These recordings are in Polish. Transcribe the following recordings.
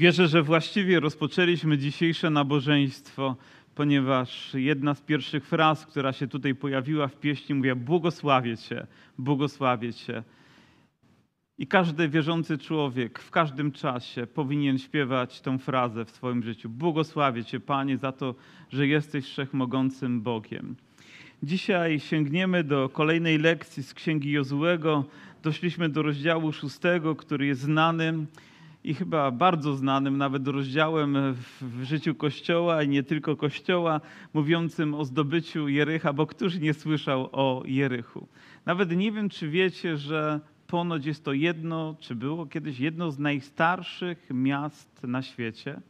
Wierzę, że właściwie rozpoczęliśmy dzisiejsze nabożeństwo, ponieważ jedna z pierwszych fraz, która się tutaj pojawiła w pieśni, mówiła: Błogosławię Cię, błogosławię Cię. I każdy wierzący człowiek w każdym czasie powinien śpiewać tę frazę w swoim życiu. Błogosławię Cię, Panie, za to, że jesteś wszechmogącym Bogiem. Dzisiaj sięgniemy do kolejnej lekcji z Księgi Jozułego. Doszliśmy do rozdziału szóstego, który jest znany i chyba bardzo znanym nawet rozdziałem w życiu Kościoła i nie tylko Kościoła, mówiącym o zdobyciu Jericha, bo któż nie słyszał o Jerychu. Nawet nie wiem, czy wiecie, że ponoć jest to jedno, czy było kiedyś jedno z najstarszych miast na świecie,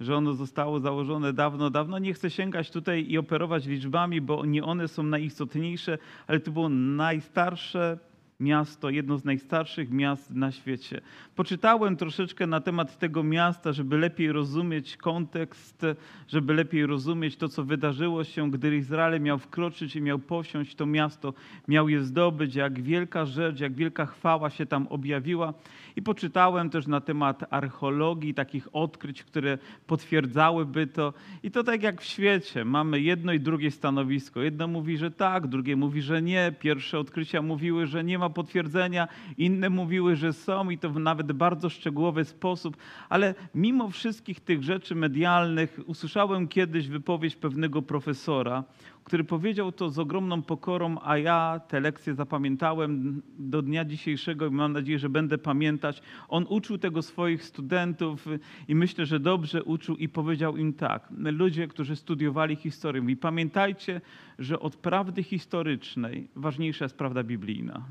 że ono zostało założone dawno, dawno. Nie chcę sięgać tutaj i operować liczbami, bo nie one są najistotniejsze, ale to było najstarsze miasto, jedno z najstarszych miast na świecie. Poczytałem troszeczkę na temat tego miasta, żeby lepiej rozumieć kontekst, żeby lepiej rozumieć to, co wydarzyło się, gdy Izrael miał wkroczyć i miał posiąść to miasto, miał je zdobyć, jak wielka rzecz, jak wielka chwała się tam objawiła. I poczytałem też na temat archeologii, takich odkryć, które potwierdzałyby to. I to tak jak w świecie, mamy jedno i drugie stanowisko. Jedno mówi, że tak, drugie mówi, że nie. Pierwsze odkrycia mówiły, że nie ma potwierdzenia, inne mówiły, że są i to w nawet bardzo szczegółowy sposób. Ale mimo wszystkich tych rzeczy medialnych usłyszałem kiedyś wypowiedź pewnego profesora, który powiedział to z ogromną pokorą, a ja te lekcje zapamiętałem do dnia dzisiejszego i mam nadzieję, że będę pamiętać. On uczył tego swoich studentów i myślę, że dobrze uczył i powiedział im tak. Ludzie, którzy studiowali historię, mówi, pamiętajcie, że od prawdy historycznej ważniejsza jest prawda biblijna.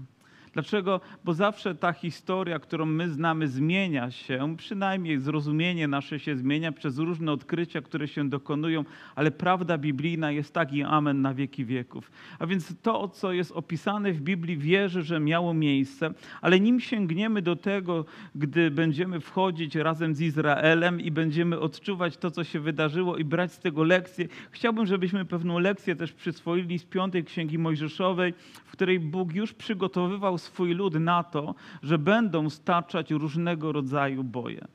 Dlaczego? Bo zawsze ta historia, którą my znamy, zmienia się, przynajmniej zrozumienie nasze się zmienia przez różne odkrycia, które się dokonują, ale prawda biblijna jest tak i amen na wieki wieków. A więc to, co jest opisane w Biblii, wierzę, że miało miejsce, ale nim sięgniemy do tego, gdy będziemy wchodzić razem z Izraelem i będziemy odczuwać to, co się wydarzyło i brać z tego lekcje, chciałbym, żebyśmy pewną lekcję też przyswoili z piątej Księgi Mojżeszowej, w której Bóg już przygotowywał swój lud na to, że będą staczać różnego rodzaju boje.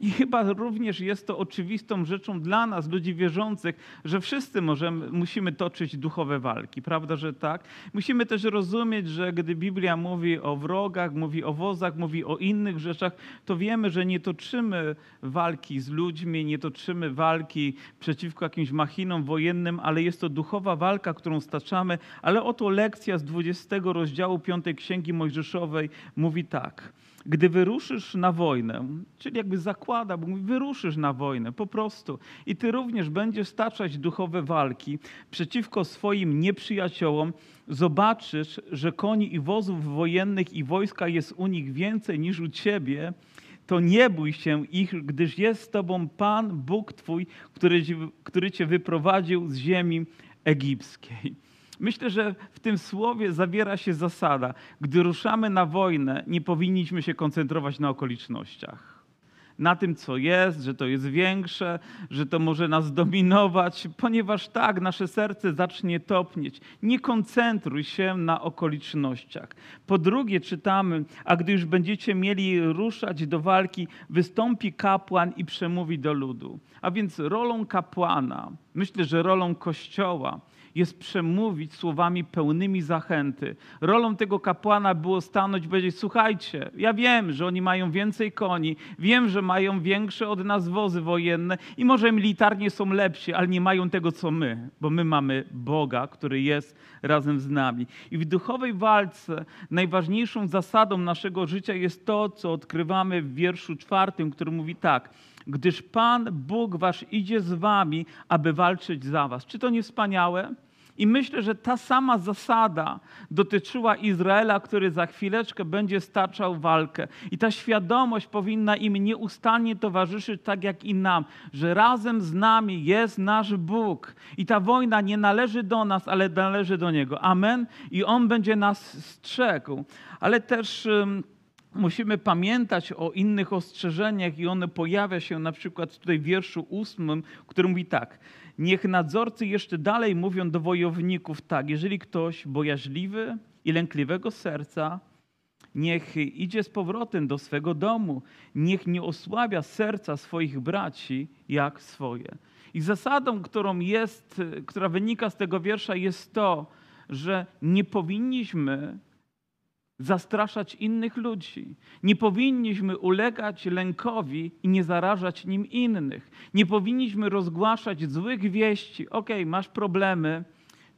I chyba również jest to oczywistą rzeczą dla nas, ludzi wierzących, że wszyscy możemy, musimy toczyć duchowe walki, prawda, że tak? Musimy też rozumieć, że gdy Biblia mówi o wrogach, mówi o wozach, mówi o innych rzeczach, to wiemy, że nie toczymy walki z ludźmi, nie toczymy walki przeciwko jakimś machinom wojennym, ale jest to duchowa walka, którą staczamy. Ale oto lekcja z 20 rozdziału 5 Księgi Mojżeszowej mówi tak – gdy wyruszysz na wojnę, czyli jakby zakłada, bo mówi, wyruszysz na wojnę po prostu i ty również będziesz staczać duchowe walki przeciwko swoim nieprzyjaciołom, zobaczysz, że koni i wozów wojennych i wojska jest u nich więcej niż u ciebie, to nie bój się ich, gdyż jest z tobą Pan, Bóg Twój, który, który cię wyprowadził z ziemi egipskiej. Myślę, że w tym słowie zawiera się zasada. Gdy ruszamy na wojnę, nie powinniśmy się koncentrować na okolicznościach. Na tym, co jest, że to jest większe, że to może nas dominować, ponieważ tak, nasze serce zacznie topnieć. Nie koncentruj się na okolicznościach. Po drugie, czytamy, a gdy już będziecie mieli ruszać do walki, wystąpi kapłan i przemówi do ludu. A więc rolą kapłana, myślę, że rolą kościoła, jest przemówić słowami pełnymi zachęty. Rolą tego kapłana było stanąć i powiedzieć: Słuchajcie, ja wiem, że oni mają więcej koni, wiem, że mają większe od nas wozy wojenne i może militarnie są lepsi, ale nie mają tego, co my, bo my mamy Boga, który jest razem z nami. I w duchowej walce najważniejszą zasadą naszego życia jest to, co odkrywamy w wierszu czwartym, który mówi tak gdyż Pan Bóg wasz idzie z wami, aby walczyć za was. Czy to nie wspaniałe? I myślę, że ta sama zasada dotyczyła Izraela, który za chwileczkę będzie staczał walkę. I ta świadomość powinna im nieustannie towarzyszyć, tak jak i nam, że razem z nami jest nasz Bóg. I ta wojna nie należy do nas, ale należy do Niego. Amen. I On będzie nas strzegł. Ale też. Musimy pamiętać o innych ostrzeżeniach, i one pojawia się na przykład tutaj w wierszu ósmym, który mówi tak: Niech nadzorcy jeszcze dalej mówią do wojowników tak, jeżeli ktoś bojaźliwy i lękliwego serca niech idzie z powrotem do swego domu, niech nie osłabia serca swoich braci jak swoje. I zasadą, którą jest, która wynika z tego wiersza, jest to, że nie powinniśmy zastraszać innych ludzi. Nie powinniśmy ulegać lękowi i nie zarażać nim innych. Nie powinniśmy rozgłaszać złych wieści. Okej, okay, masz problemy,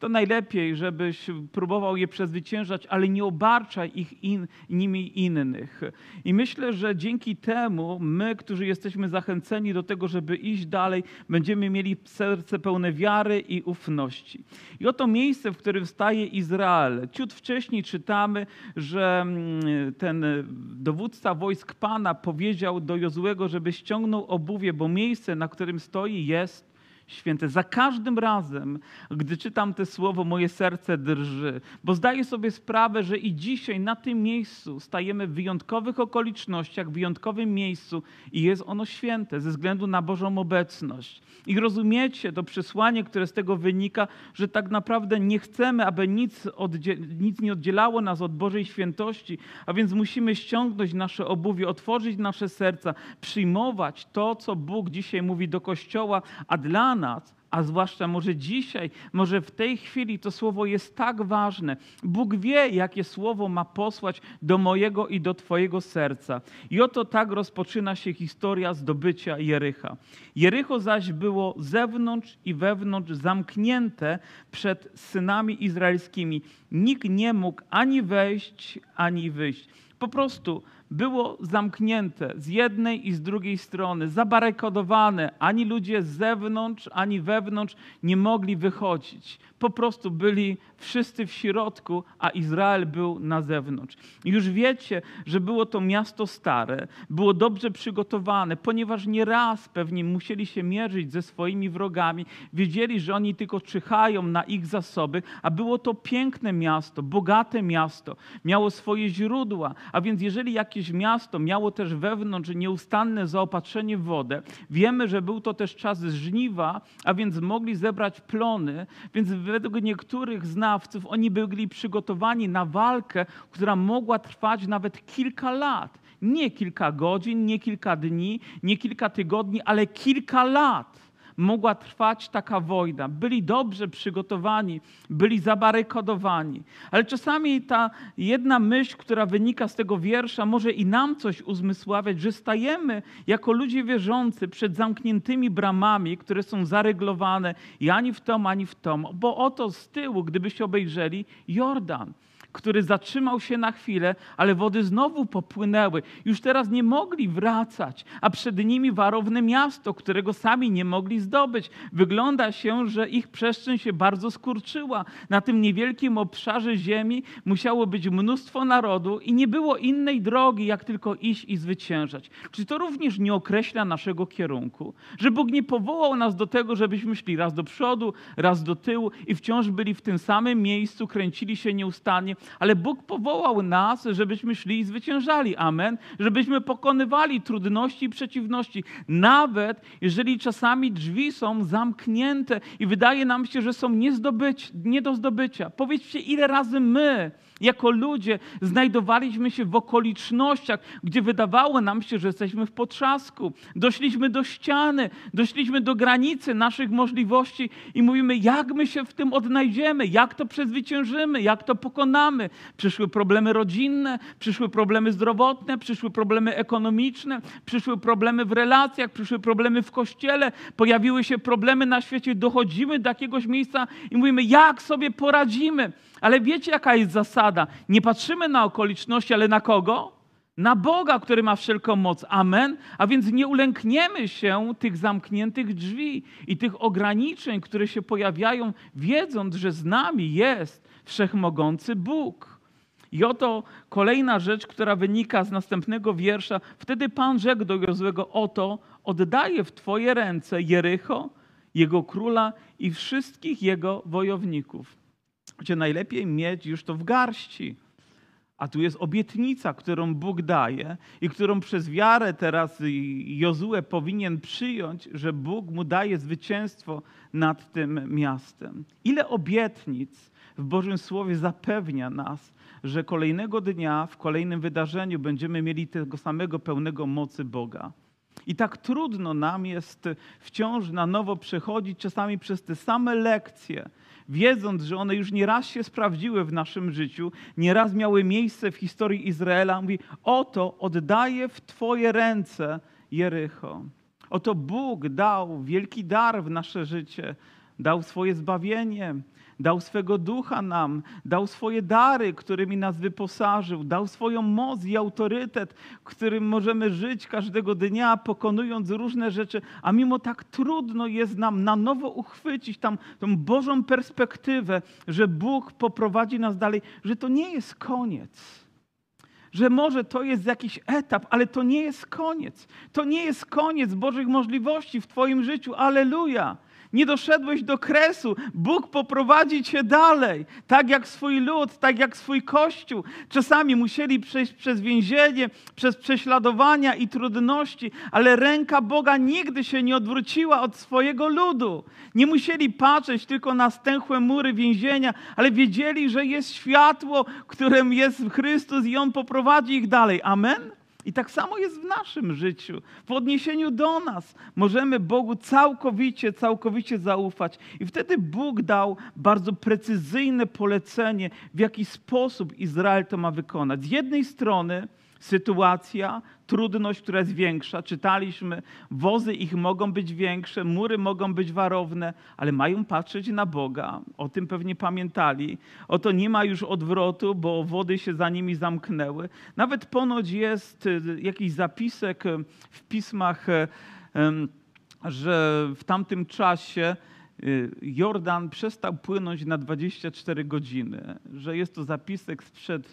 to najlepiej, żebyś próbował je przezwyciężać, ale nie obarczaj ich in, nimi innych. I myślę, że dzięki temu my, którzy jesteśmy zachęceni do tego, żeby iść dalej, będziemy mieli serce pełne wiary i ufności. I oto miejsce, w którym staje Izrael. Ciut wcześniej czytamy, że mm, ten dowódca wojsk Pana powiedział do Jozłego, żeby ściągnął obuwie, bo miejsce, na którym stoi, jest święte. Za każdym razem, gdy czytam te słowo, moje serce drży, bo zdaję sobie sprawę, że i dzisiaj na tym miejscu stajemy w wyjątkowych okolicznościach, w wyjątkowym miejscu i jest ono święte ze względu na Bożą obecność. I rozumiecie to przesłanie, które z tego wynika, że tak naprawdę nie chcemy, aby nic, nic nie oddzielało nas od Bożej świętości, a więc musimy ściągnąć nasze obuwie, otworzyć nasze serca, przyjmować to, co Bóg dzisiaj mówi do Kościoła, a dla nas, a zwłaszcza może dzisiaj, może w tej chwili to słowo jest tak ważne. Bóg wie, jakie słowo ma posłać do mojego i do Twojego serca. I oto tak rozpoczyna się historia zdobycia Jericha. Jericho zaś było zewnątrz i wewnątrz zamknięte przed synami izraelskimi. Nikt nie mógł ani wejść, ani wyjść. Po prostu było zamknięte z jednej i z drugiej strony, zabarykadowane. Ani ludzie z zewnątrz, ani wewnątrz nie mogli wychodzić. Po prostu byli wszyscy w środku, a Izrael był na zewnątrz. Już wiecie, że było to miasto stare, było dobrze przygotowane, ponieważ nieraz pewnie musieli się mierzyć ze swoimi wrogami. Wiedzieli, że oni tylko czyhają na ich zasoby, a było to piękne miasto, bogate miasto, miało swoje źródła. A więc jeżeli jakieś miasto miało też wewnątrz nieustanne zaopatrzenie w wodę, wiemy, że był to też czas żniwa, a więc mogli zebrać plony, więc według niektórych znawców, oni byli przygotowani na walkę, która mogła trwać nawet kilka lat. Nie kilka godzin, nie kilka dni, nie kilka tygodni, ale kilka lat mogła trwać taka wojna. Byli dobrze przygotowani, byli zabarykadowani. Ale czasami ta jedna myśl, która wynika z tego wiersza, może i nam coś uzmysławiać, że stajemy jako ludzie wierzący przed zamkniętymi bramami, które są zaryglowane i ani w tom, ani w tom. Bo oto z tyłu, gdybyście obejrzeli, Jordan który zatrzymał się na chwilę, ale wody znowu popłynęły. Już teraz nie mogli wracać, a przed nimi warowne miasto, którego sami nie mogli zdobyć. Wygląda się, że ich przestrzeń się bardzo skurczyła. Na tym niewielkim obszarze ziemi musiało być mnóstwo narodu i nie było innej drogi, jak tylko iść i zwyciężać. Czy to również nie określa naszego kierunku? Że Bóg nie powołał nas do tego, żebyśmy szli raz do przodu, raz do tyłu i wciąż byli w tym samym miejscu, kręcili się nieustannie, ale Bóg powołał nas, żebyśmy szli i zwyciężali. Amen. Żebyśmy pokonywali trudności i przeciwności. Nawet jeżeli czasami drzwi są zamknięte i wydaje nam się, że są nie, zdobyć, nie do zdobycia. Powiedzcie, ile razy my jako ludzie znajdowaliśmy się w okolicznościach, gdzie wydawało nam się, że jesteśmy w potrzasku. Doszliśmy do ściany, doszliśmy do granicy naszych możliwości i mówimy, jak my się w tym odnajdziemy, jak to przezwyciężymy, jak to pokonamy. Przyszły problemy rodzinne, przyszły problemy zdrowotne, przyszły problemy ekonomiczne, przyszły problemy w relacjach, przyszły problemy w kościele, pojawiły się problemy na świecie. Dochodzimy do jakiegoś miejsca i mówimy, jak sobie poradzimy. Ale wiecie, jaka jest zasada? Nie patrzymy na okoliczności, ale na kogo? Na Boga, który ma wszelką moc. Amen. A więc nie ulękniemy się tych zamkniętych drzwi i tych ograniczeń, które się pojawiają, wiedząc, że z nami jest wszechmogący Bóg. I oto kolejna rzecz, która wynika z następnego wiersza. Wtedy Pan rzekł do Jozłego, oto oddaję w Twoje ręce Jericho, jego króla i wszystkich jego wojowników gdzie najlepiej mieć już to w garści. A tu jest obietnica, którą Bóg daje i którą przez wiarę teraz Jozue powinien przyjąć, że Bóg mu daje zwycięstwo nad tym miastem. Ile obietnic w Bożym Słowie zapewnia nas, że kolejnego dnia w kolejnym wydarzeniu będziemy mieli tego samego pełnego mocy Boga. I tak trudno nam jest wciąż na nowo przechodzić czasami przez te same lekcje, wiedząc, że one już nieraz się sprawdziły w naszym życiu, nieraz miały miejsce w historii Izraela. Mówi: Oto oddaję w Twoje ręce Jericho. Oto Bóg dał wielki dar w nasze życie, dał swoje zbawienie, dał swego ducha nam, dał swoje dary, którymi nas wyposażył, dał swoją moc i autorytet, którym możemy żyć każdego dnia, pokonując różne rzeczy, a mimo tak trudno jest nam na nowo uchwycić tam tą Bożą perspektywę, że Bóg poprowadzi nas dalej, że to nie jest koniec że może to jest jakiś etap, ale to nie jest koniec. To nie jest koniec Bożych możliwości w Twoim życiu. Aleluja! Nie doszedłeś do kresu. Bóg poprowadzi cię dalej. Tak jak swój lud, tak jak swój kościół. Czasami musieli przejść przez więzienie, przez prześladowania i trudności, ale ręka Boga nigdy się nie odwróciła od swojego ludu. Nie musieli patrzeć tylko na stęchłe mury więzienia, ale wiedzieli, że jest światło, którym jest Chrystus i On poprowadzi ich dalej. Amen? I tak samo jest w naszym życiu. W odniesieniu do nas możemy Bogu całkowicie, całkowicie zaufać. I wtedy Bóg dał bardzo precyzyjne polecenie, w jaki sposób Izrael to ma wykonać. Z jednej strony sytuacja, trudność, która jest większa. Czytaliśmy, wozy ich mogą być większe, mury mogą być warowne, ale mają patrzeć na Boga. O tym pewnie pamiętali. Oto nie ma już odwrotu, bo wody się za nimi zamknęły. Nawet ponoć jest y, jakiś zapisek y, w pismach, y, że w tamtym czasie Jordan przestał płynąć na 24 godziny, że jest to zapisek sprzed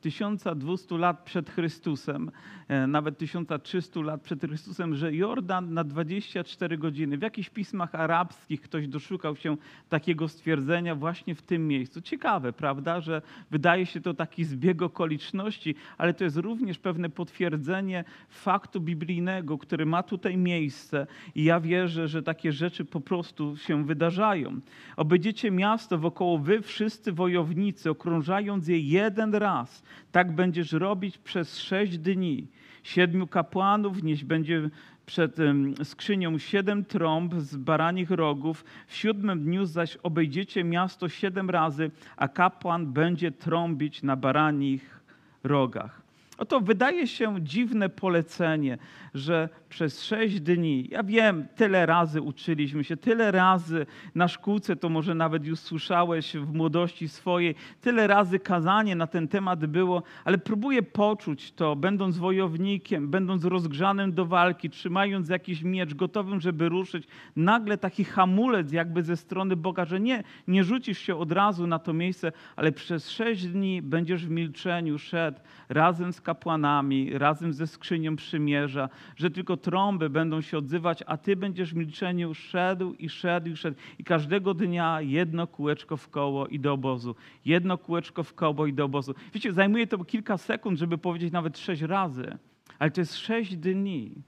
1200 lat przed Chrystusem, e, nawet 1300 lat przed Chrystusem, że Jordan na 24 godziny. W jakichś pismach arabskich ktoś doszukał się takiego stwierdzenia właśnie w tym miejscu. Ciekawe, prawda, że wydaje się to taki zbieg okoliczności, ale to jest również pewne potwierdzenie faktu biblijnego, który ma tutaj miejsce i ja wierzę, że takie rzeczy po prostu się wydarzają. Obejdziecie miasto wokoło wy wszyscy wojownicy, okrążając je jeden raz tak będziesz robić przez sześć dni. Siedmiu kapłanów nieś będzie przed skrzynią siedem trąb z baranich rogów. W siódmym dniu zaś obejdziecie miasto siedem razy, a kapłan będzie trąbić na baranich rogach. Oto wydaje się dziwne polecenie, że przez sześć dni, ja wiem, tyle razy uczyliśmy się, tyle razy na szkółce, to może nawet już słyszałeś w młodości swojej, tyle razy kazanie na ten temat było, ale próbuję poczuć to, będąc wojownikiem, będąc rozgrzanym do walki, trzymając jakiś miecz, gotowym, żeby ruszyć, nagle taki hamulec jakby ze strony Boga, że nie, nie rzucisz się od razu na to miejsce, ale przez sześć dni będziesz w milczeniu szedł razem z kapłanami, razem ze skrzynią przymierza, że tylko trąby będą się odzywać, a ty będziesz w milczeniu szedł i szedł i szedł. I każdego dnia jedno kółeczko w koło i do obozu. Jedno kółeczko w koło i do obozu. Wiecie, zajmuje to kilka sekund, żeby powiedzieć nawet sześć razy, ale to jest sześć dni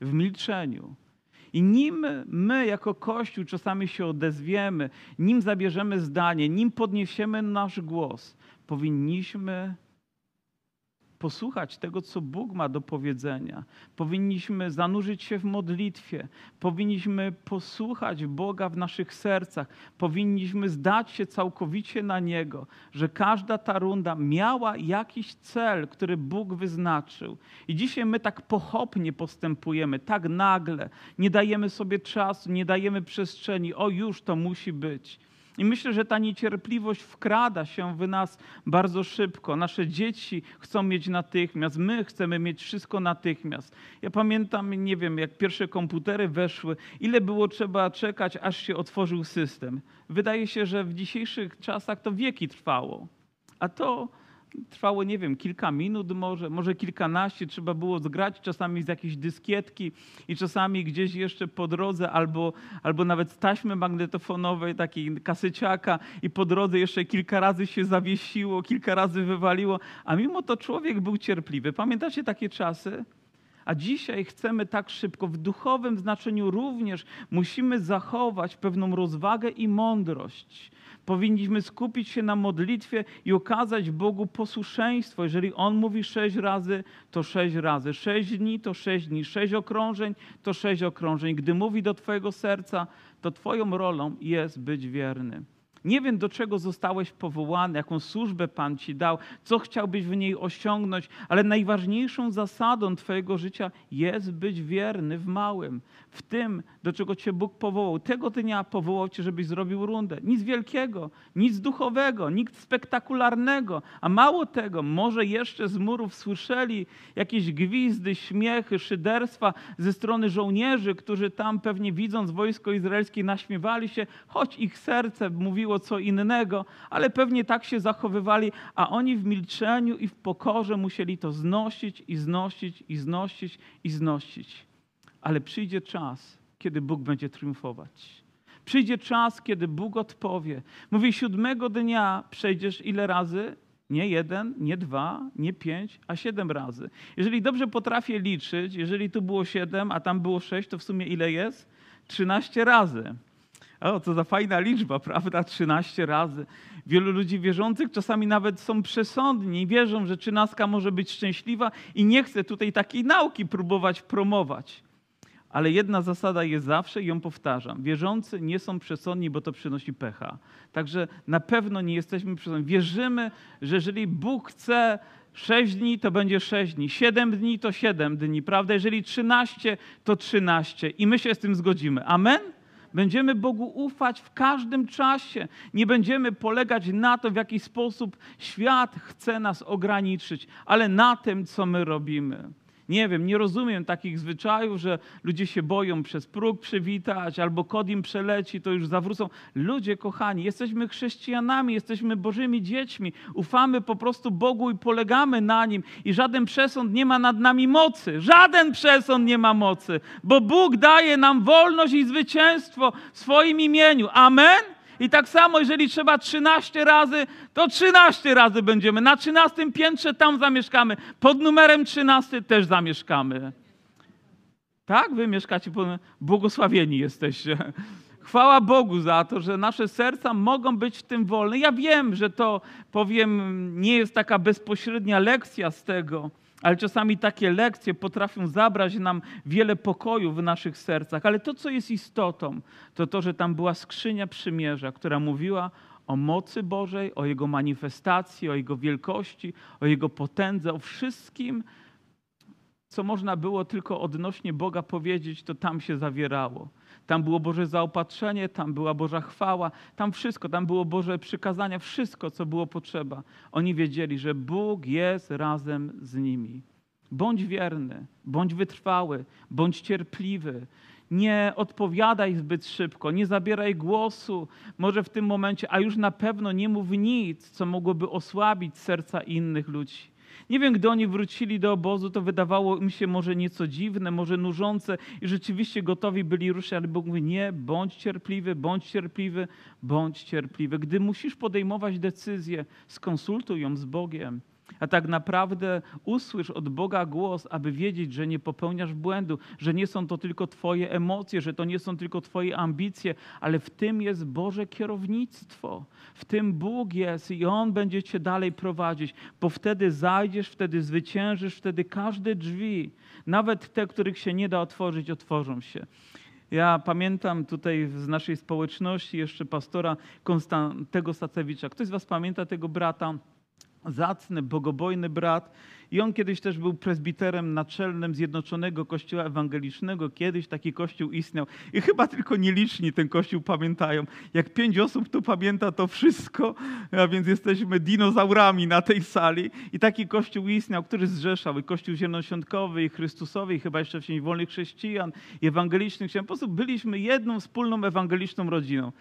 w milczeniu. I nim my jako Kościół czasami się odezwiemy, nim zabierzemy zdanie, nim podniesiemy nasz głos, powinniśmy posłuchać tego, co Bóg ma do powiedzenia. Powinniśmy zanurzyć się w modlitwie, powinniśmy posłuchać Boga w naszych sercach, powinniśmy zdać się całkowicie na Niego, że każda ta runda miała jakiś cel, który Bóg wyznaczył. I dzisiaj my tak pochopnie postępujemy, tak nagle, nie dajemy sobie czasu, nie dajemy przestrzeni, o już to musi być. I myślę, że ta niecierpliwość wkrada się w nas bardzo szybko. Nasze dzieci chcą mieć natychmiast, my chcemy mieć wszystko natychmiast. Ja pamiętam, nie wiem, jak pierwsze komputery weszły, ile było trzeba czekać, aż się otworzył system. Wydaje się, że w dzisiejszych czasach to wieki trwało. A to trwało, nie wiem, kilka minut może, może kilkanaście, trzeba było zgrać czasami z jakiejś dyskietki i czasami gdzieś jeszcze po drodze albo, albo nawet z taśmy magnetofonowej, takiej kasyciaka i po drodze jeszcze kilka razy się zawiesiło, kilka razy wywaliło, a mimo to człowiek był cierpliwy. Pamiętacie takie czasy? A dzisiaj chcemy tak szybko, w duchowym znaczeniu również musimy zachować pewną rozwagę i mądrość Powinniśmy skupić się na modlitwie i okazać Bogu posłuszeństwo. Jeżeli On mówi sześć razy, to sześć razy. Sześć dni to sześć dni. Sześć okrążeń to sześć okrążeń. Gdy mówi do Twojego serca, to Twoją rolą jest być wierny. Nie wiem, do czego zostałeś powołany, jaką służbę Pan ci dał, co chciałbyś w niej osiągnąć, ale najważniejszą zasadą Twojego życia jest być wierny w małym, w tym, do czego Cię Bóg powołał. Tego dnia powołał Cię, żebyś zrobił rundę. Nic wielkiego, nic duchowego, nic spektakularnego, a mało tego, może jeszcze z murów słyszeli jakieś gwizdy, śmiechy, szyderstwa ze strony żołnierzy, którzy tam pewnie widząc wojsko izraelskie naśmiewali się, choć ich serce mówiło co innego, ale pewnie tak się zachowywali, a oni w milczeniu i w pokorze musieli to znosić i znosić i znosić i znosić. Ale przyjdzie czas, kiedy Bóg będzie triumfować. Przyjdzie czas, kiedy Bóg odpowie. Mówi, siódmego dnia przejdziesz ile razy? Nie jeden, nie dwa, nie pięć, a siedem razy. Jeżeli dobrze potrafię liczyć, jeżeli tu było siedem, a tam było sześć, to w sumie ile jest? Trzynaście razy. O, co za fajna liczba, prawda? 13 razy. Wielu ludzi wierzących czasami nawet są przesądni i wierzą, że trzynastka może być szczęśliwa i nie chcę tutaj takiej nauki próbować promować. Ale jedna zasada jest zawsze i ją powtarzam. Wierzący nie są przesądni, bo to przynosi pecha. Także na pewno nie jesteśmy przesądni. Wierzymy, że jeżeli Bóg chce sześć dni, to będzie sześć dni. Siedem dni, to siedem dni, prawda? Jeżeli trzynaście, to trzynaście. I my się z tym zgodzimy. Amen? Będziemy Bogu ufać w każdym czasie. Nie będziemy polegać na to, w jaki sposób świat chce nas ograniczyć, ale na tym, co my robimy. Nie wiem, nie rozumiem takich zwyczajów, że ludzie się boją przez próg przywitać, albo kod im przeleci, to już zawrócą. Ludzie kochani, jesteśmy chrześcijanami, jesteśmy Bożymi dziećmi. Ufamy po prostu Bogu i polegamy na Nim. I żaden przesąd nie ma nad nami mocy. Żaden przesąd nie ma mocy, bo Bóg daje nam wolność i zwycięstwo w swoim imieniu. Amen? I tak samo, jeżeli trzeba 13 razy, to 13 razy będziemy. Na 13 piętrze tam zamieszkamy. Pod numerem 13 też zamieszkamy. Tak, wy mieszkacie, błogosławieni jesteście. Chwała Bogu za to, że nasze serca mogą być w tym wolne. Ja wiem, że to, powiem, nie jest taka bezpośrednia lekcja z tego, ale czasami takie lekcje potrafią zabrać nam wiele pokoju w naszych sercach. Ale to, co jest istotą, to to, że tam była skrzynia przymierza, która mówiła o mocy Bożej, o Jego manifestacji, o Jego wielkości, o Jego potędze, o wszystkim, co można było tylko odnośnie Boga powiedzieć, to tam się zawierało. Tam było Boże zaopatrzenie, tam była Boża chwała, tam wszystko, tam było Boże przykazania, wszystko, co było potrzeba. Oni wiedzieli, że Bóg jest razem z nimi. Bądź wierny, bądź wytrwały, bądź cierpliwy. Nie odpowiadaj zbyt szybko, nie zabieraj głosu, może w tym momencie, a już na pewno nie mów nic, co mogłoby osłabić serca innych ludzi. Nie wiem, gdy oni wrócili do obozu, to wydawało im się może nieco dziwne, może nużące i rzeczywiście gotowi byli ruszyć, ale Bóg mówi, nie, bądź cierpliwy, bądź cierpliwy, bądź cierpliwy. Gdy musisz podejmować decyzję, skonsultuj ją z Bogiem. A tak naprawdę usłysz od Boga głos, aby wiedzieć, że nie popełniasz błędu, że nie są to tylko Twoje emocje, że to nie są tylko Twoje ambicje, ale w tym jest Boże kierownictwo. W tym Bóg jest i On będzie Cię dalej prowadzić, bo wtedy zajdziesz, wtedy zwyciężysz, wtedy każde drzwi, nawet te, których się nie da otworzyć, otworzą się. Ja pamiętam tutaj z naszej społeczności jeszcze pastora Konstantego Sacewicza. Ktoś z Was pamięta tego brata? Zacny, bogobojny brat. I on kiedyś też był prezbiterem naczelnym Zjednoczonego Kościoła Ewangelicznego. Kiedyś taki kościół istniał. I chyba tylko nieliczni ten kościół pamiętają. Jak pięć osób tu pamięta to wszystko, a więc jesteśmy dinozaurami na tej sali. I taki kościół istniał, który zrzeszał i kościół zielonoświątkowy, i Chrystusowy, i chyba jeszcze wcześniej wolnych chrześcijan, i ewangelicznych. Po prostu byliśmy jedną wspólną ewangeliczną rodziną.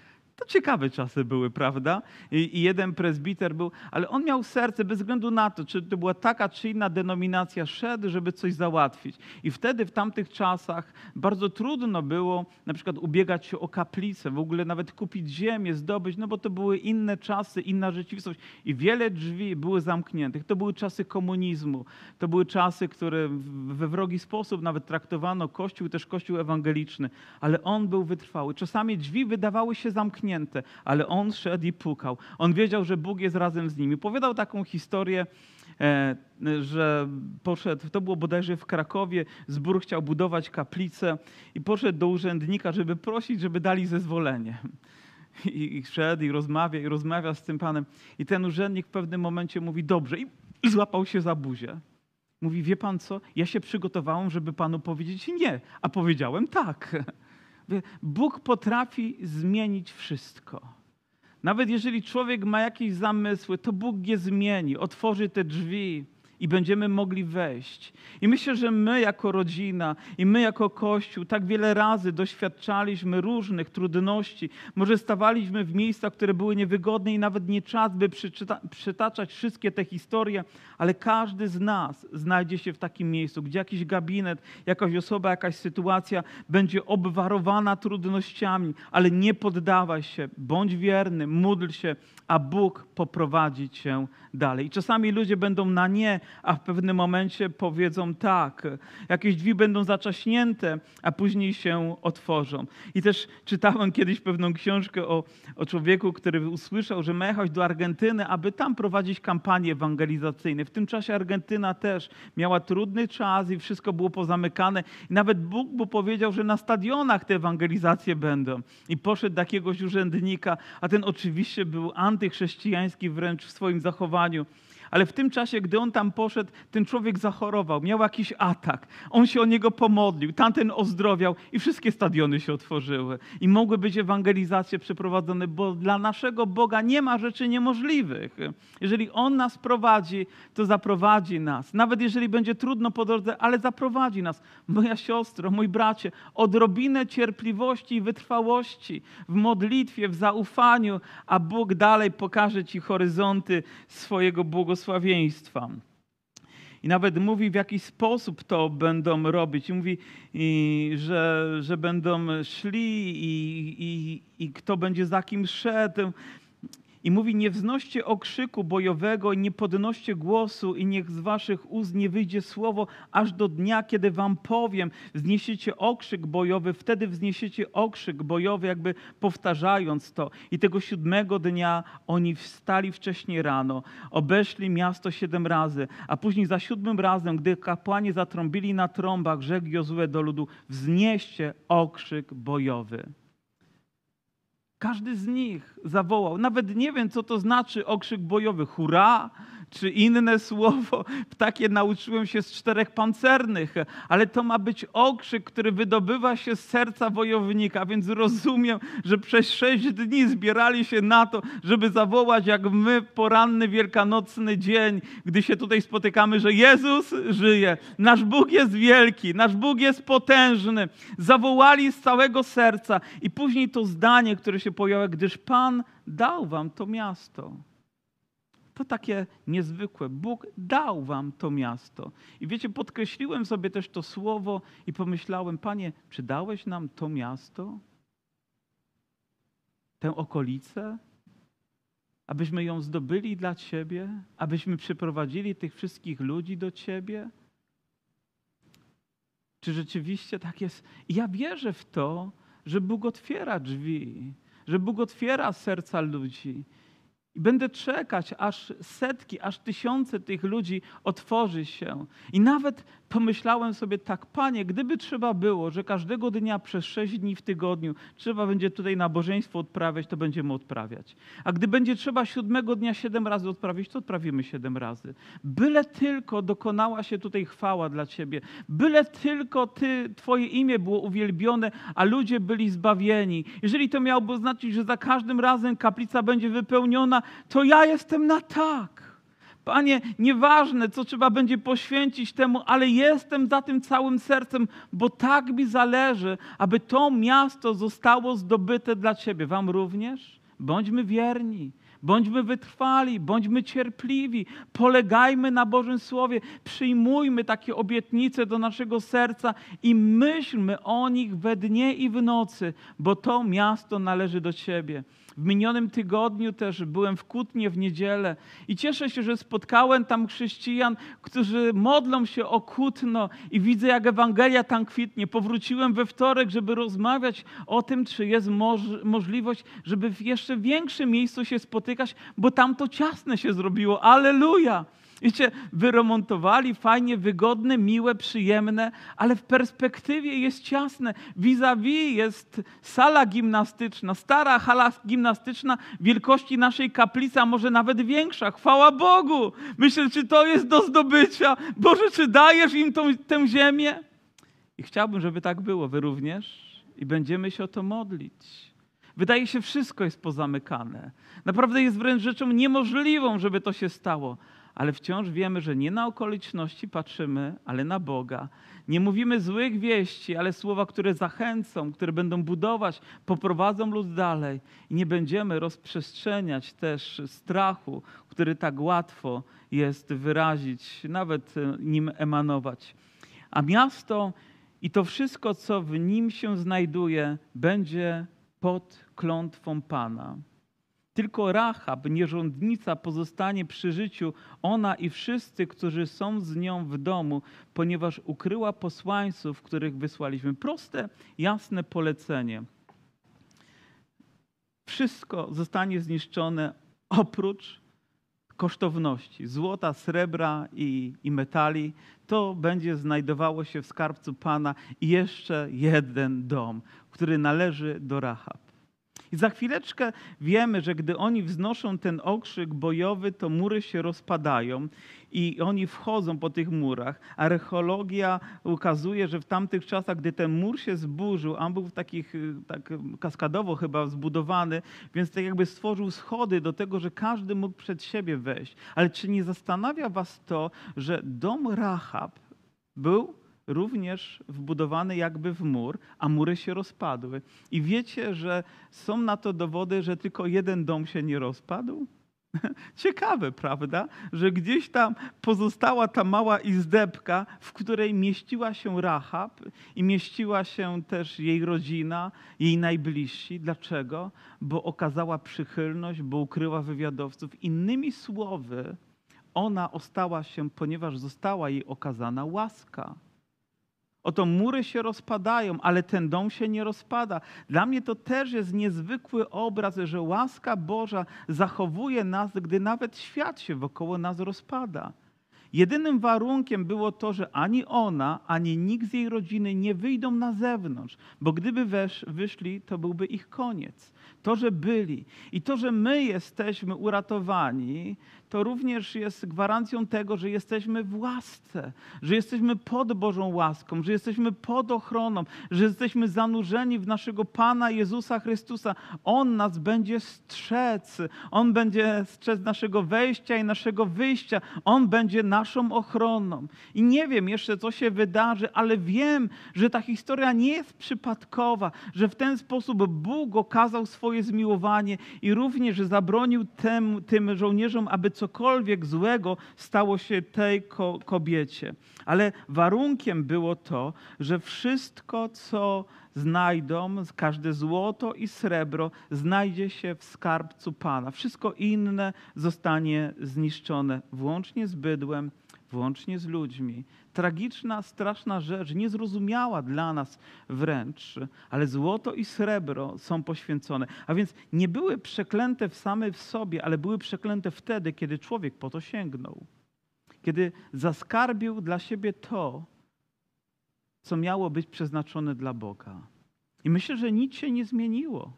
To ciekawe czasy były, prawda? I, I, jeden prezbiter był, ale on miał serce bez względu na to, czy to była taka czy inna denominacja, szedł, żeby coś załatwić. I wtedy w tamtych czasach bardzo trudno było na przykład ubiegać się o kaplicę, w ogóle nawet kupić ziemię, zdobyć, no bo to były inne czasy, inna rzeczywistość i wiele drzwi były zamkniętych. To były czasy komunizmu, to były czasy, które we wrogi sposób nawet traktowano Kościół, też Kościół ewangeliczny, ale on był wytrwały. Czasami drzwi wydawały się zamknięte, zamknięte, ale on szedł i pukał. On wiedział, że Bóg jest razem z nim. I Powiedział taką historię, e, że poszedł, to było bodajże w Krakowie, zbór chciał budować kaplicę i poszedł do urzędnika, żeby prosić, żeby dali zezwolenie. I, i szedł i rozmawia, i rozmawia z tym panem. I ten urzędnik w pewnym momencie mówi, dobrze, i złapał się za buzię. Mówi, wie pan co, ja się przygotowałem, żeby panu powiedzieć nie, a powiedziałem tak. Bóg potrafi zmienić wszystko. Nawet jeżeli człowiek ma jakieś zamysły, to Bóg je zmieni, otworzy te drzwi i będziemy mogli wejść. I myślę, że my jako rodzina i my jako Kościół tak wiele razy doświadczaliśmy różnych trudności. Może stawaliśmy w miejscach, które były niewygodne i nawet nie czas, by przytaczać wszystkie te historie, ale każdy z nas znajdzie się w takim miejscu, gdzie jakiś gabinet, jakaś osoba, jakaś sytuacja będzie obwarowana trudnościami, ale nie poddawaj się, bądź wierny, módl się, a Bóg poprowadzi cię dalej. I czasami ludzie będą na nie, a w pewnym momencie powiedzą tak. Jakieś drzwi będą zaczaśnięte, a później się otworzą. I też czytałem kiedyś pewną książkę o, o człowieku, który usłyszał, że ma jechać do Argentyny, aby tam prowadzić kampanie ewangelizacyjne. W tym czasie Argentyna też miała trudny czas i wszystko było pozamykane. I nawet Bóg mu powiedział, że na stadionach te ewangelizacje będą. I poszedł do jakiegoś urzędnika, a ten oczywiście był antychrześcijański wręcz w swoim zachowaniu. Ale w tym czasie, gdy on tam poszedł, ten człowiek zachorował, miał jakiś atak. On się o niego pomodlił, tamten ozdrowiał i wszystkie stadiony się otworzyły. I mogły być ewangelizacje przeprowadzone, bo dla naszego Boga nie ma rzeczy niemożliwych. Jeżeli On nas prowadzi, to zaprowadzi nas. Nawet jeżeli będzie trudno po drodze, ale zaprowadzi nas. Moja siostro, mój bracie, odrobinę cierpliwości i wytrwałości w modlitwie, w zaufaniu, a Bóg dalej pokaże Ci horyzonty swojego błogosławieństwa. I nawet mówi, w jaki sposób to będą robić. I mówi, i, że, że będą szli i, i, i kto będzie za kim szedł. I mówi, nie wznoście okrzyku bojowego nie podnoście głosu i niech z waszych ust nie wyjdzie słowo, aż do dnia, kiedy wam powiem, wzniesiecie okrzyk bojowy, wtedy wzniesiecie okrzyk bojowy, jakby powtarzając to. I tego siódmego dnia oni wstali wcześniej rano, obeszli miasto siedem razy, a później za siódmym razem, gdy kapłani zatrąbili na trąbach, rzekł Jozue do ludu, wznieście okrzyk bojowy. Każdy z nich zawołał. Nawet nie wiem, co to znaczy okrzyk bojowy. Hurra! Czy inne słowo. Takie nauczyłem się z czterech pancernych. Ale to ma być okrzyk, który wydobywa się z serca wojownika. Więc rozumiem, że przez sześć dni zbierali się na to, żeby zawołać, jak my poranny wielkanocny dzień, gdy się tutaj spotykamy, że Jezus żyje. Nasz Bóg jest wielki. Nasz Bóg jest potężny. Zawołali z całego serca. I później to zdanie, które się pojawiło, gdyż Pan dał wam to miasto. To takie niezwykłe. Bóg dał wam to miasto. I wiecie, podkreśliłem sobie też to słowo i pomyślałem, Panie, czy dałeś nam to miasto? Tę okolicę? Abyśmy ją zdobyli dla Ciebie? Abyśmy przyprowadzili tych wszystkich ludzi do Ciebie? Czy rzeczywiście tak jest? I ja wierzę w to, że Bóg otwiera drzwi, że Bóg otwiera serca ludzi. I będę czekać, aż setki, aż tysiące tych ludzi otworzy się. I nawet pomyślałem sobie tak, panie, gdyby trzeba było, że każdego dnia przez sześć dni w tygodniu trzeba będzie tutaj nabożeństwo odprawiać, to będziemy odprawiać. A gdy będzie trzeba siódmego dnia siedem razy odprawić, to odprawimy siedem razy. Byle tylko dokonała się tutaj chwała dla Ciebie. Byle tylko Ty, Twoje imię było uwielbione, a ludzie byli zbawieni. Jeżeli to miałoby znaczyć, że za każdym razem kaplica będzie wypełniona, to ja jestem na tak. Panie, nieważne, co trzeba będzie poświęcić temu, ale jestem za tym całym sercem, bo tak mi zależy, aby to miasto zostało zdobyte dla Ciebie. Wam również? Bądźmy wierni. Bądźmy wytrwali, bądźmy cierpliwi, polegajmy na Bożym Słowie, przyjmujmy takie obietnice do naszego serca i myślmy o nich we dnie i w nocy, bo to miasto należy do Ciebie. W minionym tygodniu też byłem w Kutnie w niedzielę i cieszę się, że spotkałem tam chrześcijan, którzy modlą się o Kutno i widzę, jak Ewangelia tam kwitnie. Powróciłem we wtorek, żeby rozmawiać o tym, czy jest moż- możliwość, żeby w jeszcze większym miejscu się spotykać, bo tam to ciasne się zrobiło. Aleluja! Wiecie, wyremontowali, fajnie, wygodne, miłe, przyjemne, ale w perspektywie jest ciasne. Vis-a-vis jest sala gimnastyczna, stara hala gimnastyczna wielkości naszej kaplicy, a może nawet większa. Chwała Bogu! Myślę, czy to jest do zdobycia. Boże, czy dajesz im tą, tę ziemię? I chciałbym, żeby tak było. Wy również? I będziemy się o to modlić. Wydaje się, wszystko jest pozamykane. Naprawdę jest wręcz rzeczą niemożliwą, żeby to się stało ale wciąż wiemy, że nie na okoliczności patrzymy, ale na Boga. Nie mówimy złych wieści, ale słowa, które zachęcą, które będą budować, poprowadzą lud dalej. I nie będziemy rozprzestrzeniać też strachu, który tak łatwo jest wyrazić, nawet e, nim emanować. A miasto i to wszystko, co w nim się znajduje, będzie pod klątwą Pana. Tylko Rahab, nierządnica, pozostanie przy życiu, ona i wszyscy, którzy są z nią w domu, ponieważ ukryła posłańców, których wysłaliśmy. Proste, jasne polecenie. Wszystko zostanie zniszczone oprócz kosztowności złota, srebra i, i metali. To będzie znajdowało się w skarbcu Pana i jeszcze jeden dom, który należy do Rahab. I za chwileczkę wiemy, że gdy oni wznoszą ten okrzyk bojowy, to mury się rozpadają i oni wchodzą po tych murach. Archeologia ukazuje, że w tamtych czasach, gdy ten mur się zburzył, on był takich, y, tak kaskadowo chyba zbudowany, więc tak jakby stworzył schody do tego, że każdy mógł przed siebie wejść. Ale czy nie zastanawia was to, że dom Rahab był również wbudowany jakby w mur, a mury się rozpadły. I wiecie, że są na to dowody, że tylko jeden dom się nie rozpadł? Ciekawe, prawda? Że gdzieś tam pozostała ta mała izdebka, w której mieściła się Rahab i mieściła się też jej rodzina, jej najbliżsi. Dlaczego? Bo okazała przychylność, bo ukryła wywiadowców. Innymi słowy, ona ostała się, ponieważ została jej okazana łaska. Oto mury się rozpadają, ale ten dom się nie rozpada. Dla mnie to też jest niezwykły obraz, że łaska Boża zachowuje nas, gdy nawet świat się wokoło nas rozpada. Jedynym warunkiem było to, że ani ona, ani nikt z jej rodziny nie wyjdą na zewnątrz, bo gdyby wesz, wyszli, to byłby ich koniec. To, że byli i to, że my jesteśmy uratowani, to również jest gwarancją tego, że jesteśmy w łasce, że jesteśmy pod Bożą łaską, że jesteśmy pod ochroną, że jesteśmy zanurzeni w naszego Pana Jezusa Chrystusa. On nas będzie strzec, On będzie strzec naszego wejścia i naszego wyjścia, On będzie naszą ochroną. I nie wiem jeszcze, co się wydarzy, ale wiem, że ta historia nie jest przypadkowa, że w ten sposób Bóg okazał swoje zmiłowanie i również zabronił tym, tym żołnierzom, aby co cokolwiek złego stało się tej ko kobiecie. Ale warunkiem było to, że wszystko, co znajdą, każde złoto i srebro znajdzie się w skarbcu Pana. Wszystko inne zostanie zniszczone, włącznie z bydłem, włącznie z ludźmi. Tragiczna, straszna rzecz, niezrozumiała dla nas wręcz, ale złoto i srebro są poświęcone. A więc nie były przeklęte w same w sobie, ale były przeklęte wtedy, kiedy człowiek po to sięgnął. Kiedy zaskarbił dla siebie to, co miało być przeznaczone dla Boga. I myślę, że nic się nie zmieniło.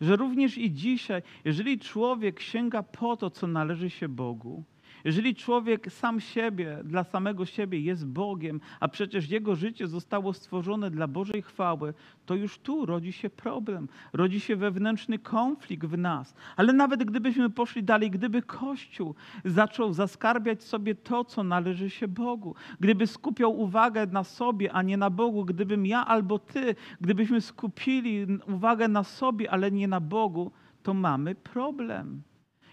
Że również i dzisiaj, jeżeli człowiek sięga po to, co należy się Bogu, jeżeli człowiek sam siebie, dla samego siebie jest Bogiem, a przecież jego życie zostało stworzone dla Bożej chwały, to już tu rodzi się problem, rodzi się wewnętrzny konflikt w nas. Ale nawet gdybyśmy poszli dalej, gdyby Kościół zaczął zaskarbiać sobie to, co należy się Bogu, gdyby skupiał uwagę na sobie, a nie na Bogu, gdybym ja albo ty, gdybyśmy skupili uwagę na sobie, ale nie na Bogu, to mamy problem.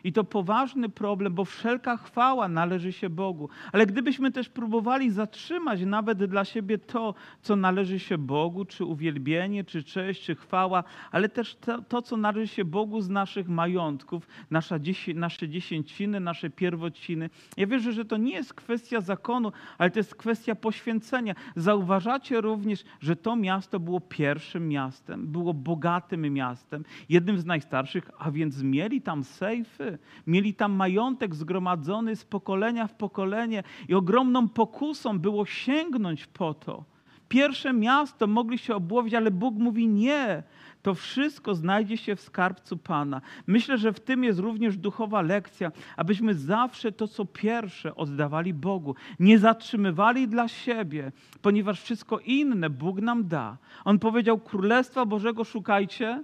I to poważny problem, bo wszelka chwała należy się Bogu. Ale gdybyśmy też próbowali zatrzymać nawet dla siebie to, co należy się Bogu, czy uwielbienie, czy cześć, czy chwała, ale też to, to co należy się Bogu z naszych majątków, nasza, nasze dziesięciny, nasze pierwociny. Ja wierzę, że to nie jest kwestia zakonu, ale to jest kwestia poświęcenia. Zauważacie również, że to miasto było pierwszym miastem, było bogatym miastem, jednym z najstarszych, a więc mieli tam sejfy, mieli tam majątek zgromadzony z pokolenia w pokolenie i ogromną pokusą było sięgnąć po to. Pierwsze miasto mogli się obłowić, ale Bóg mówi nie. To wszystko znajdzie się w skarbcu Pana. Myślę, że w tym jest również duchowa lekcja, abyśmy zawsze to, co pierwsze, oddawali Bogu. Nie zatrzymywali dla siebie, ponieważ wszystko inne Bóg nam da. On powiedział: Królestwa Bożego szukajcie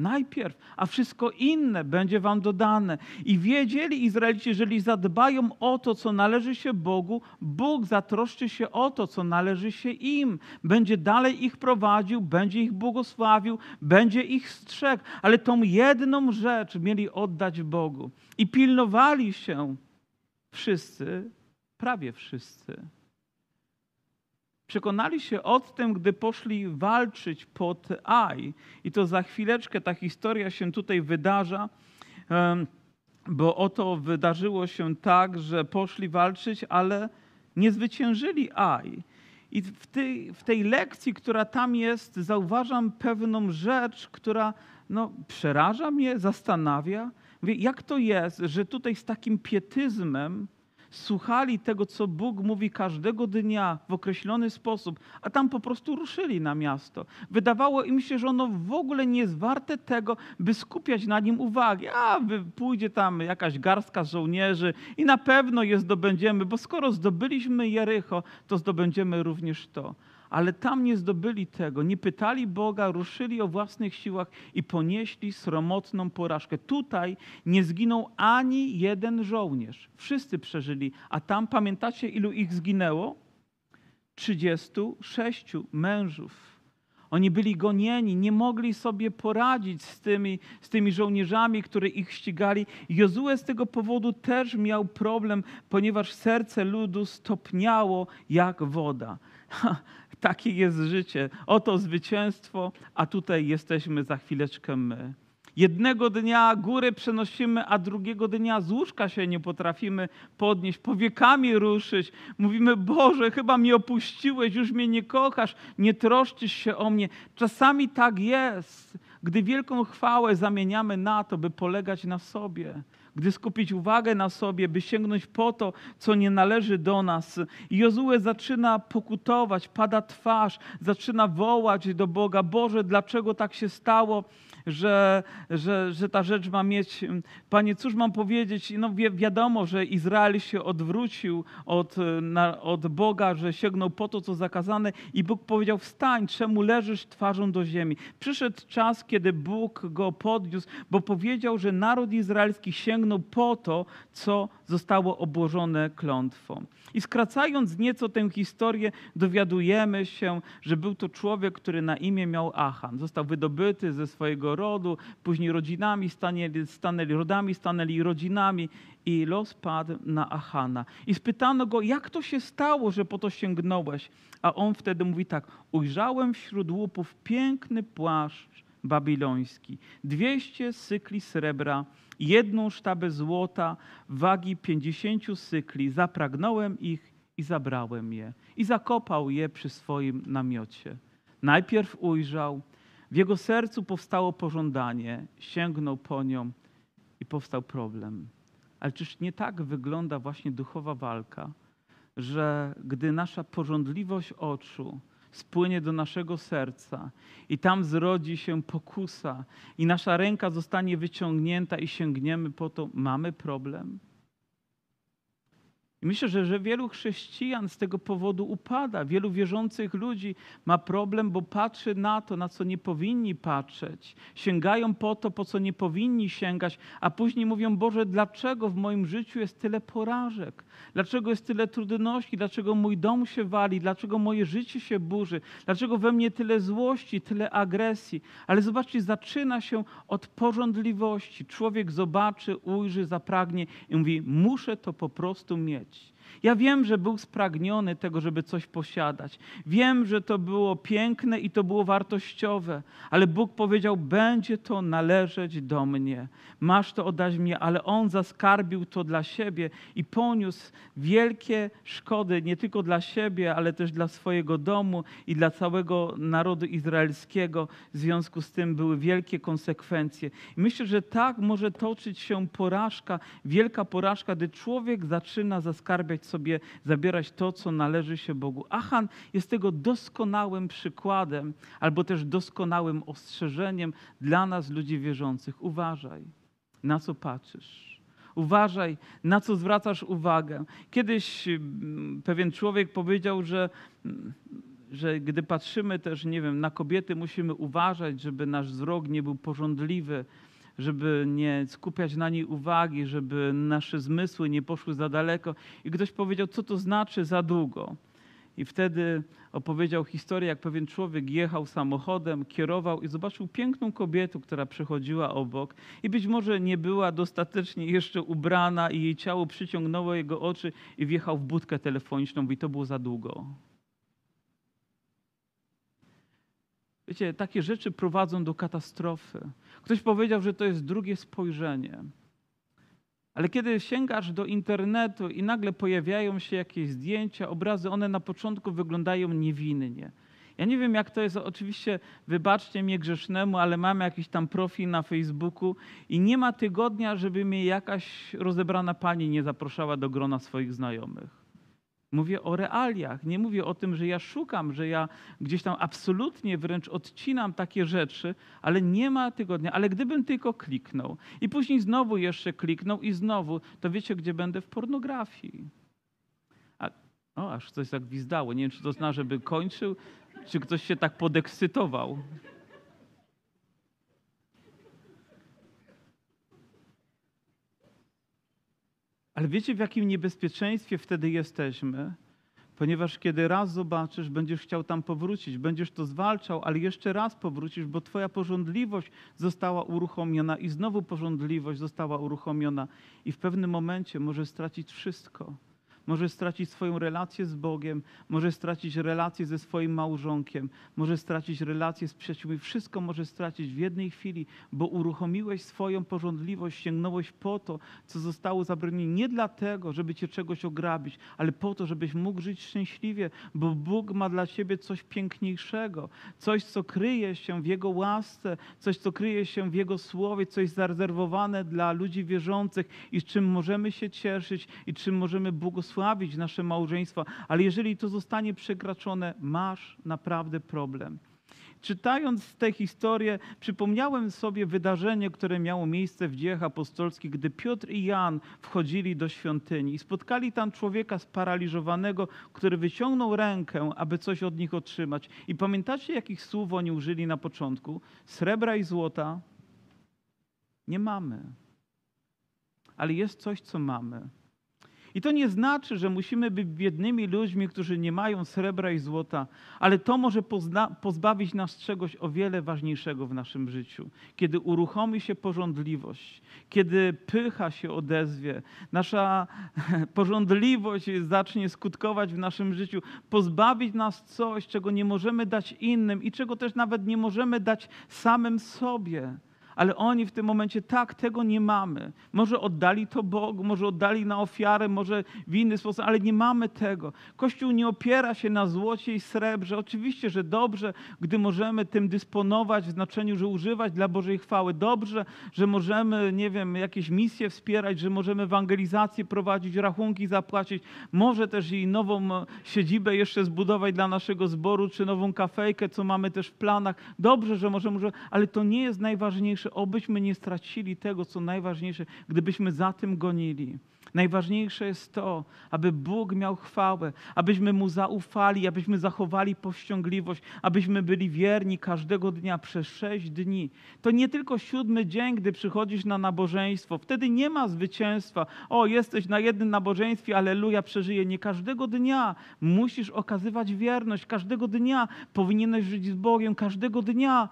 Najpierw, a wszystko inne będzie wam dodane. I wiedzieli Izraelici, jeżeli zadbają o to, co należy się Bogu, Bóg zatroszczy się o to, co należy się im. Będzie dalej ich prowadził, będzie ich błogosławił, będzie ich strzegł. Ale tą jedną rzecz mieli oddać Bogu. I pilnowali się wszyscy, prawie wszyscy Przekonali się o tym, gdy poszli walczyć pod Aj. I to za chwileczkę ta historia się tutaj wydarza, bo oto wydarzyło się tak, że poszli walczyć, ale nie zwyciężyli Aj. I w tej, w tej lekcji, która tam jest, zauważam pewną rzecz, która no, przeraża mnie, zastanawia. Mówię, jak to jest, że tutaj z takim pietyzmem słuchali tego, co Bóg mówi każdego dnia w określony sposób, a tam po prostu ruszyli na miasto. Wydawało im się, że ono w ogóle nie jest warte tego, by skupiać na nim uwagi. A pójdzie tam jakaś garstka żołnierzy i na pewno je zdobędziemy, bo skoro zdobyliśmy Jericho, to zdobędziemy również to ale tam nie zdobyli tego, nie pytali Boga, ruszyli o własnych siłach i ponieśli sromotną porażkę. Tutaj nie zginął ani jeden żołnierz. Wszyscy przeżyli, a tam pamiętacie, ilu ich zginęło? 36 mężów. Oni byli gonieni, nie mogli sobie poradzić z tymi, z tymi żołnierzami, które ich ścigali. Jozue z tego powodu też miał problem, ponieważ serce ludu stopniało jak woda. Takie jest życie. Oto zwycięstwo, a tutaj jesteśmy za chwileczkę my. Jednego dnia góry przenosimy, a drugiego dnia z łóżka się nie potrafimy podnieść, powiekami ruszyć. Mówimy, Boże, chyba mnie opuściłeś, już mnie nie kochasz, nie troszczysz się o mnie. Czasami tak jest, gdy wielką chwałę zamieniamy na to, by polegać na sobie gdy skupić uwagę na sobie, by sięgnąć po to, co nie należy do nas. I Jozue zaczyna pokutować, pada twarz, zaczyna wołać do Boga: Boże, dlaczego tak się stało? Że, że, że ta rzecz ma mieć. Panie, cóż mam powiedzieć? No wi wiadomo, że Izrael się odwrócił od, na, od Boga, że sięgnął po to, co zakazane i Bóg powiedział, wstań, czemu leżysz twarzą do ziemi? Przyszedł czas, kiedy Bóg go podniósł, bo powiedział, że naród izraelski sięgnął po to, co zostało obłożone klątwą. I skracając nieco tę historię, dowiadujemy się, że był to człowiek, który na imię miał Achan. Został wydobyty ze swojego rodu, później rodzinami stanęli, stanęli rodami, stanęli rodzinami i los padł na Achana. I spytano go, jak to się stało, że po to sięgnąłeś? A on wtedy mówi tak, ujrzałem wśród łupów piękny płaszcz babiloński, dwieście sykli srebra, jedną sztabę złota wagi pięćdziesięciu sykli. Zapragnąłem ich i zabrałem je. I zakopał je przy swoim namiocie. Najpierw ujrzał, w jego sercu powstało pożądanie, sięgnął po nią i powstał problem. Ale czyż nie tak wygląda właśnie duchowa walka, że gdy nasza porządliwość oczu spłynie do naszego serca i tam zrodzi się pokusa i nasza ręka zostanie wyciągnięta i sięgniemy po to, mamy problem? I myślę, że, że wielu chrześcijan z tego powodu upada. Wielu wierzących ludzi ma problem, bo patrzy na to, na co nie powinni patrzeć. Sięgają po to, po co nie powinni sięgać, a później mówią: Boże, dlaczego w moim życiu jest tyle porażek? Dlaczego jest tyle trudności? Dlaczego mój dom się wali? Dlaczego moje życie się burzy? Dlaczego we mnie tyle złości, tyle agresji? Ale zobaczcie, zaczyna się od porządliwości. Człowiek zobaczy, ujrzy, zapragnie i mówi: Muszę to po prostu mieć. Ja wiem, że był spragniony tego, żeby coś posiadać. Wiem, że to było piękne i to było wartościowe, ale Bóg powiedział: Będzie to należeć do mnie. Masz to oddać mnie, ale on zaskarbił to dla siebie i poniósł wielkie szkody nie tylko dla siebie, ale też dla swojego domu i dla całego narodu izraelskiego. W związku z tym były wielkie konsekwencje. I myślę, że tak może toczyć się porażka, wielka porażka, gdy człowiek zaczyna zaskarbiać sobie, zabierać to, co należy się Bogu. Achan jest tego doskonałym przykładem, albo też doskonałym ostrzeżeniem dla nas, ludzi wierzących. Uważaj, na co patrzysz. Uważaj, na co zwracasz uwagę. Kiedyś mm, pewien człowiek powiedział, że, mm, że gdy patrzymy też, nie wiem, na kobiety, musimy uważać, żeby nasz wzrok nie był porządliwy, żeby nie skupiać na niej uwagi, żeby nasze zmysły nie poszły za daleko. I ktoś powiedział, co to znaczy za długo. I wtedy opowiedział historię, jak pewien człowiek jechał samochodem, kierował i zobaczył piękną kobietę, która przechodziła obok i być może nie była dostatecznie jeszcze ubrana i jej ciało przyciągnęło jego oczy i wjechał w budkę telefoniczną, i to było za długo. Wiecie, takie rzeczy prowadzą do katastrofy. Ktoś powiedział, że to jest drugie spojrzenie. Ale kiedy sięgasz do internetu i nagle pojawiają się jakieś zdjęcia, obrazy, one na początku wyglądają niewinnie. Ja nie wiem, jak to jest. Oczywiście, wybaczcie mnie grzesznemu, ale mam jakiś tam profil na Facebooku i nie ma tygodnia, żeby mnie jakaś rozebrana pani nie zapraszała do grona swoich znajomych. Mówię o realiach. Nie mówię o tym, że ja szukam, że ja gdzieś tam absolutnie wręcz odcinam takie rzeczy, ale nie ma tygodnia. Ale gdybym tylko kliknął i później znowu jeszcze kliknął i znowu, to wiecie, gdzie będę w pornografii. A, o, aż coś tak gwizdało. Nie wiem, czy to zna, żeby kończył, czy ktoś się tak podekscytował. Ale wiecie, w jakim niebezpieczeństwie wtedy jesteśmy? Ponieważ kiedy raz zobaczysz, będziesz chciał tam powrócić, będziesz to zwalczał, ale jeszcze raz powrócisz, bo Twoja porządliwość została uruchomiona i znowu porządliwość została uruchomiona, i w pewnym momencie możesz stracić wszystko może stracić swoją relację z Bogiem, może stracić relację ze swoim małżonkiem, może stracić relację z przyjaciółmi. Wszystko może stracić w jednej chwili, bo uruchomiłeś swoją porządliwość, sięgnąłeś po to, co zostało zabronione. Nie dlatego, żeby cię czegoś ograbić, ale po to, żebyś mógł żyć szczęśliwie, bo Bóg ma dla ciebie coś piękniejszego, coś, co kryje się w Jego łasce, coś, co kryje się w Jego słowie, coś zarezerwowane dla ludzi wierzących i z czym możemy się cieszyć i czym możemy błogosławić błogosławić nasze małżeństwa, ale jeżeli to zostanie przekraczone, masz naprawdę problem. Czytając tę historię, przypomniałem sobie wydarzenie, które miało miejsce w dziejach apostolskich, gdy Piotr i Jan wchodzili do świątyni i spotkali tam człowieka sparaliżowanego, który wyciągnął rękę, aby coś od nich otrzymać. I pamiętacie, jakich słów oni użyli na początku? Srebra i złota nie mamy, ale jest coś, co mamy. I to nie znaczy, że musimy być biednymi ludźmi, którzy nie mają srebra i złota, ale to może pozbawić nas czegoś o wiele ważniejszego w naszym życiu. Kiedy uruchomi się porządliwość, kiedy pycha się odezwie, nasza porządliwość zacznie skutkować w naszym życiu, pozbawić nas coś, czego nie możemy dać innym i czego też nawet nie możemy dać samym sobie ale oni w tym momencie tak, tego nie mamy. Może oddali to Bogu, może oddali na ofiarę, może w inny sposób, ale nie mamy tego. Kościół nie opiera się na złocie i srebrze. Oczywiście, że dobrze, gdy możemy tym dysponować w znaczeniu, że używać dla Bożej chwały. Dobrze, że możemy, nie wiem, jakieś misje wspierać, że możemy ewangelizację prowadzić, rachunki zapłacić. Może też i nową siedzibę jeszcze zbudować dla naszego zboru, czy nową kafejkę, co mamy też w planach. Dobrze, że możemy, ale to nie jest najważniejsze najważniejsze, obyśmy nie stracili tego, co najważniejsze, gdybyśmy za tym gonili. Najważniejsze jest to, aby Bóg miał chwałę, abyśmy Mu zaufali, abyśmy zachowali powściągliwość, abyśmy byli wierni każdego dnia przez sześć dni. To nie tylko siódmy dzień, gdy przychodzisz na nabożeństwo. Wtedy nie ma zwycięstwa. O, jesteś na jednym nabożeństwie, aleluja, przeżyję. Nie każdego dnia musisz okazywać wierność. Każdego dnia powinieneś żyć z Bogiem. Każdego dnia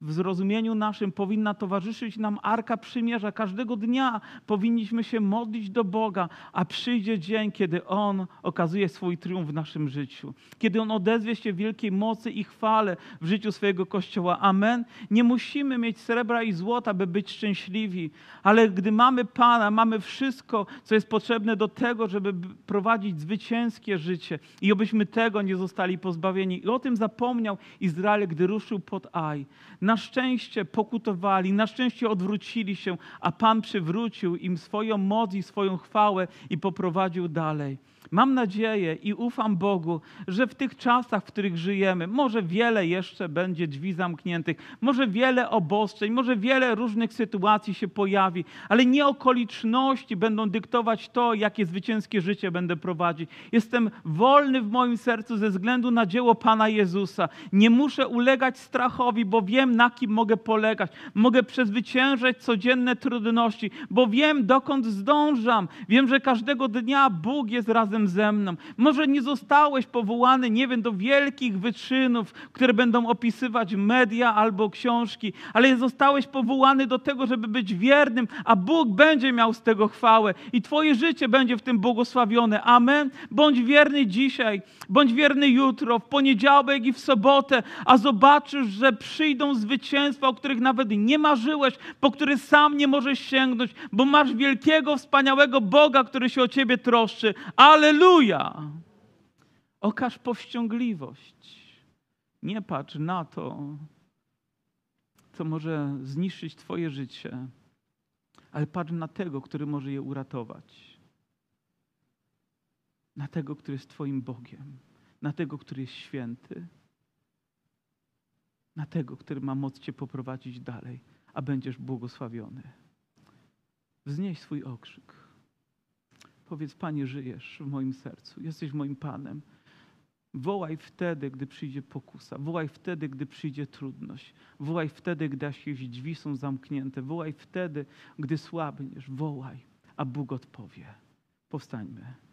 w zrozumieniu naszym powinna towarzyszyć nam Arka Przymierza. Każdego dnia powinniśmy się modlić do Boga, a przyjdzie dzień, kiedy On okazuje swój triumf w naszym życiu. Kiedy On odezwie się wielkiej mocy i chwale w życiu swojego Kościoła. Amen. Nie musimy mieć srebra i złota, by być szczęśliwi, ale gdy mamy Pana, mamy wszystko, co jest potrzebne do tego, żeby prowadzić zwycięskie życie i obyśmy tego nie zostali pozbawieni. I o tym zapomniał Izrael, gdy ruszył pod Aj. Na szczęście pokutowali, na szczęście odwrócili się, a Pan przywrócił im swoją moc i swoją chwałę i poprowadził dalej. Mam nadzieję i ufam Bogu, że w tych czasach, w których żyjemy, może wiele jeszcze będzie drzwi zamkniętych, może wiele obostrzeń, może wiele różnych sytuacji się pojawi, ale nie okoliczności będą dyktować to, jakie zwycięskie życie będę prowadzić. Jestem wolny w moim sercu ze względu na dzieło Pana Jezusa. Nie muszę ulegać strachowi, bo wiem, na kim mogę polegać. Mogę przezwyciężać codzienne trudności, bo wiem, dokąd zdążam. Wiem, że każdego dnia Bóg jest razem ze mną. Może nie zostałeś powołany, nie wiem, do wielkich wyczynów, które będą opisywać media albo książki, ale zostałeś powołany do tego, żeby być wiernym, a Bóg będzie miał z tego chwałę i Twoje życie będzie w tym błogosławione. Amen. Bądź wierny dzisiaj, bądź wierny jutro, w poniedziałek i w sobotę, a zobaczysz, że przyjdą zwycięstwa, o których nawet nie marzyłeś, po które sam nie możesz sięgnąć, bo masz wielkiego, wspaniałego Boga, który się o Ciebie troszczy. Aleluja! Okaż powściągliwość. Nie patrz na to, co może zniszczyć Twoje życie, ale patrz na tego, który może je uratować. Na tego, który jest Twoim Bogiem, na tego, który jest święty, na tego, który ma moc Cię poprowadzić dalej, a będziesz błogosławiony. Wznieś swój okrzyk. Powiedz, Panie, żyjesz w moim sercu, jesteś moim Panem. Wołaj wtedy, gdy przyjdzie pokusa. Wołaj wtedy, gdy przyjdzie trudność. Wołaj wtedy, gdy jakieś drzwi są zamknięte. Wołaj wtedy, gdy słabniesz. Wołaj, a Bóg odpowie. Powstańmy.